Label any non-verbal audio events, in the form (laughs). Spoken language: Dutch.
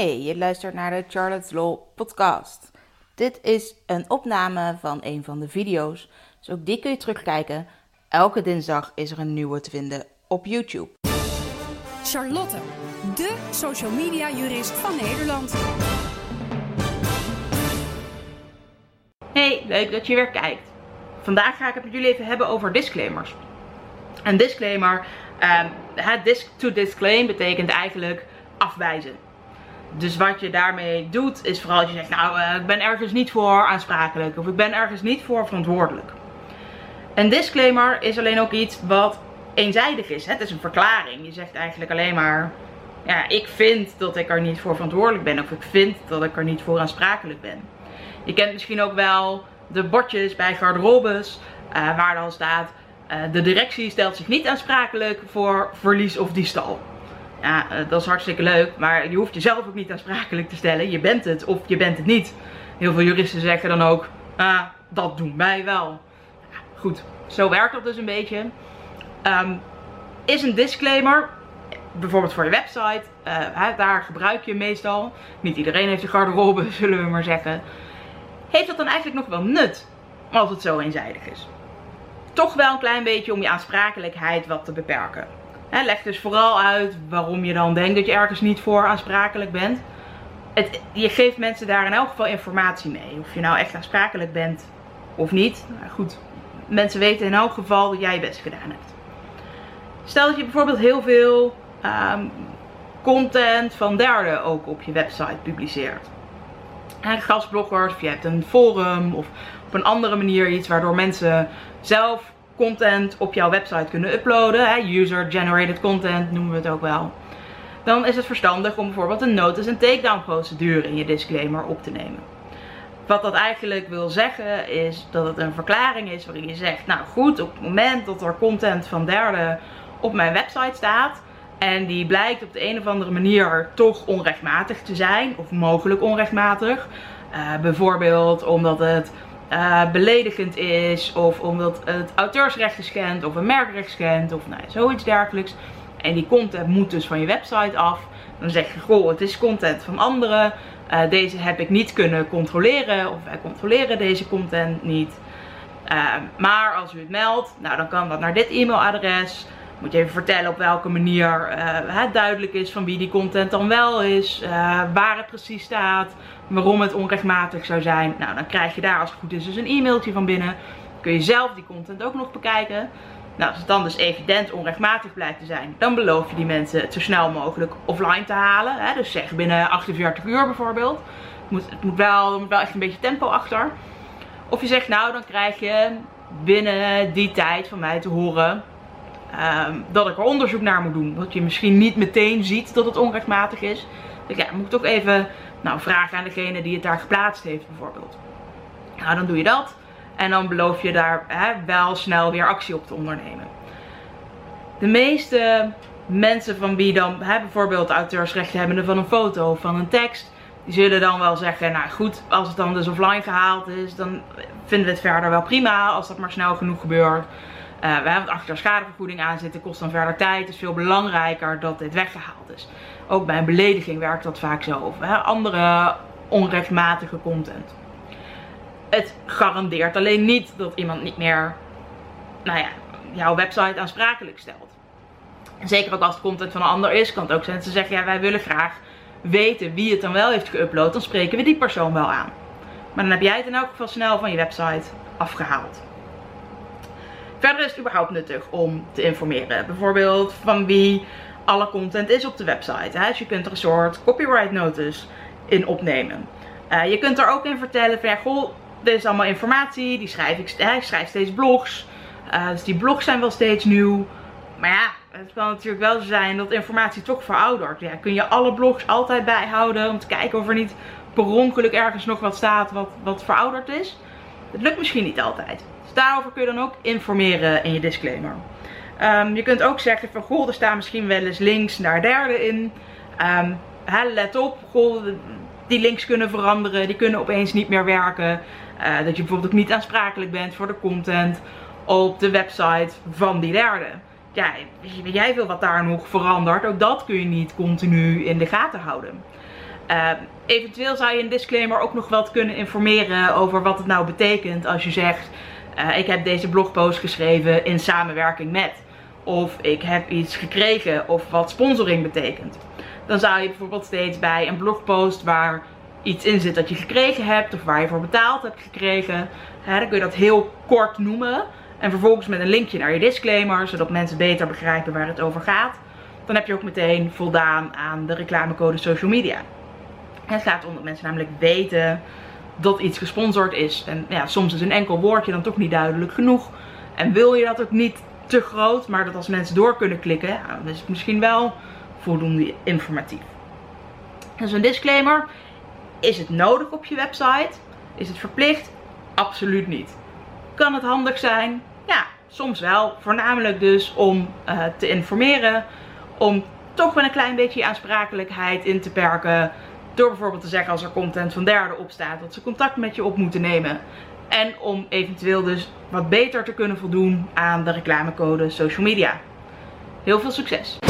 Hey, je luistert naar de Charlotte's Law podcast. Dit is een opname van een van de video's, dus ook die kun je terugkijken. Elke dinsdag is er een nieuwe te vinden op YouTube. Charlotte, de social media jurist van Nederland. Hey, leuk dat je weer kijkt. Vandaag ga ik het met jullie even hebben over disclaimers. Een disclaimer, um, dis to disclaim betekent eigenlijk afwijzen. Dus wat je daarmee doet is vooral als je zegt, nou uh, ik ben ergens niet voor aansprakelijk of ik ben ergens niet voor verantwoordelijk. Een disclaimer is alleen ook iets wat eenzijdig is. Het is een verklaring. Je zegt eigenlijk alleen maar, ja ik vind dat ik er niet voor verantwoordelijk ben of ik vind dat ik er niet voor aansprakelijk ben. Je kent misschien ook wel de bordjes bij garderobes uh, waar dan staat, uh, de directie stelt zich niet aansprakelijk voor verlies of diefstal. Ja, uh, dat is hartstikke leuk, maar je hoeft jezelf ook niet aansprakelijk te stellen. Je bent het of je bent het niet. Heel veel juristen zeggen dan ook, ah, dat doen wij wel. Goed, zo werkt dat dus een beetje. Um, is een disclaimer, bijvoorbeeld voor je website, uh, daar gebruik je meestal. Niet iedereen heeft een garderobe, (laughs) zullen we maar zeggen. Heeft dat dan eigenlijk nog wel nut, als het zo eenzijdig is? Toch wel een klein beetje om je aansprakelijkheid wat te beperken. Leg dus vooral uit waarom je dan denkt dat je ergens niet voor aansprakelijk bent. Het, je geeft mensen daar in elk geval informatie mee. Of je nou echt aansprakelijk bent of niet. Nou goed, mensen weten in elk geval dat jij je best gedaan hebt. Stel dat je bijvoorbeeld heel veel um, content van derden ook op je website publiceert. En gastbloggers, of je hebt een forum of op een andere manier iets waardoor mensen zelf content op jouw website kunnen uploaden. User-generated content noemen we het ook wel. Dan is het verstandig om bijvoorbeeld een notice- en takedown procedure in je disclaimer op te nemen. Wat dat eigenlijk wil zeggen is dat het een verklaring is waarin je zegt, nou goed, op het moment dat er content van derden op mijn website staat en die blijkt op de een of andere manier toch onrechtmatig te zijn of mogelijk onrechtmatig. Uh, bijvoorbeeld omdat het uh, beledigend is of omdat het auteursrecht schendt of een merkrecht schendt of nou, zoiets dergelijks. En die content moet dus van je website af. Dan zeg je, goh, het is content van anderen. Uh, deze heb ik niet kunnen controleren of wij controleren deze content niet. Uh, maar als u het meldt, nou dan kan dat naar dit e-mailadres. Moet je even vertellen op welke manier het duidelijk is van wie die content dan wel is. waar het precies staat. Waarom het onrechtmatig zou zijn. Nou dan krijg je daar als het goed is dus een e-mailtje van binnen. Kun je zelf die content ook nog bekijken. Nou, als het dan dus evident onrechtmatig blijkt te zijn, dan beloof je die mensen het zo snel mogelijk offline te halen. Hè? Dus zeg binnen 48 uur bijvoorbeeld. Het moet, het moet wel, moet wel echt een beetje tempo achter. Of je zegt nou, dan krijg je binnen die tijd van mij te horen um, dat ik er onderzoek naar moet doen. Dat je misschien niet meteen ziet dat het onrechtmatig is. Dus ja, moet ik toch even nou, vragen aan degene die het daar geplaatst heeft bijvoorbeeld. Nou, dan doe je dat. En dan beloof je daar hè, wel snel weer actie op te ondernemen. De meeste mensen van wie dan hè, bijvoorbeeld auteursrechthebbenden van een foto of van een tekst. Die zullen dan wel zeggen, nou goed, als het dan dus offline gehaald is, dan vinden we het verder wel prima als dat maar snel genoeg gebeurt. Uh, we hebben achter schadevergoeding aan zitten, kost dan verder tijd. Het is veel belangrijker dat dit weggehaald is. Ook bij een belediging werkt dat vaak zo. Of hè, andere onrechtmatige content het garandeert alleen niet dat iemand niet meer, nou ja, jouw website aansprakelijk stelt. Zeker ook als het content van een ander is, kan het ook zijn ze zeggen, ja wij willen graag weten wie het dan wel heeft geüpload, dan spreken we die persoon wel aan. Maar dan heb jij het in elk geval snel van je website afgehaald. Verder is het überhaupt nuttig om te informeren. Bijvoorbeeld van wie alle content is op de website. Dus je kunt er een soort copyright notice in opnemen. Uh, je kunt er ook in vertellen van ja, goh, dit is allemaal informatie. Die schrijf ik, hè, schrijf steeds blogs. Uh, dus die blogs zijn wel steeds nieuw. Maar ja, het kan natuurlijk wel zijn dat informatie toch veroudert. Ja, kun je alle blogs altijd bijhouden om te kijken of er niet per ongeluk ergens nog wat staat wat, wat verouderd is. Dat lukt misschien niet altijd. Dus daarover kun je dan ook informeren in je disclaimer. Um, je kunt ook zeggen van goh, er staan misschien wel eens links naar derde in. Um, let op, die links kunnen veranderen, die kunnen opeens niet meer werken. Uh, dat je bijvoorbeeld ook niet aansprakelijk bent voor de content op de website van die derde. Ja, jij veel wat daar nog verandert. Ook dat kun je niet continu in de gaten houden. Uh, eventueel zou je een disclaimer ook nog wat kunnen informeren over wat het nou betekent als je zegt uh, ik heb deze blogpost geschreven in samenwerking met. Of ik heb iets gekregen of wat sponsoring betekent. Dan zou je bijvoorbeeld steeds bij een blogpost waar iets in zit dat je gekregen hebt of waar je voor betaald hebt gekregen. Hè, dan kun je dat heel kort noemen. En vervolgens met een linkje naar je disclaimer, zodat mensen beter begrijpen waar het over gaat. Dan heb je ook meteen voldaan aan de reclamecode social media. Het gaat om dat mensen namelijk weten dat iets gesponsord is. En ja, soms is een enkel woordje dan toch niet duidelijk genoeg. En wil je dat ook niet te groot, maar dat als mensen door kunnen klikken, dan is het misschien wel voldoende informatief. Dus een disclaimer. Is het nodig op je website? Is het verplicht? Absoluut niet. Kan het handig zijn? Ja, soms wel. Voornamelijk dus om uh, te informeren. Om toch wel een klein beetje je aansprakelijkheid in te perken. Door bijvoorbeeld te zeggen als er content van derden op staat dat ze contact met je op moeten nemen. En om eventueel dus wat beter te kunnen voldoen aan de reclamecode social media. Heel veel succes!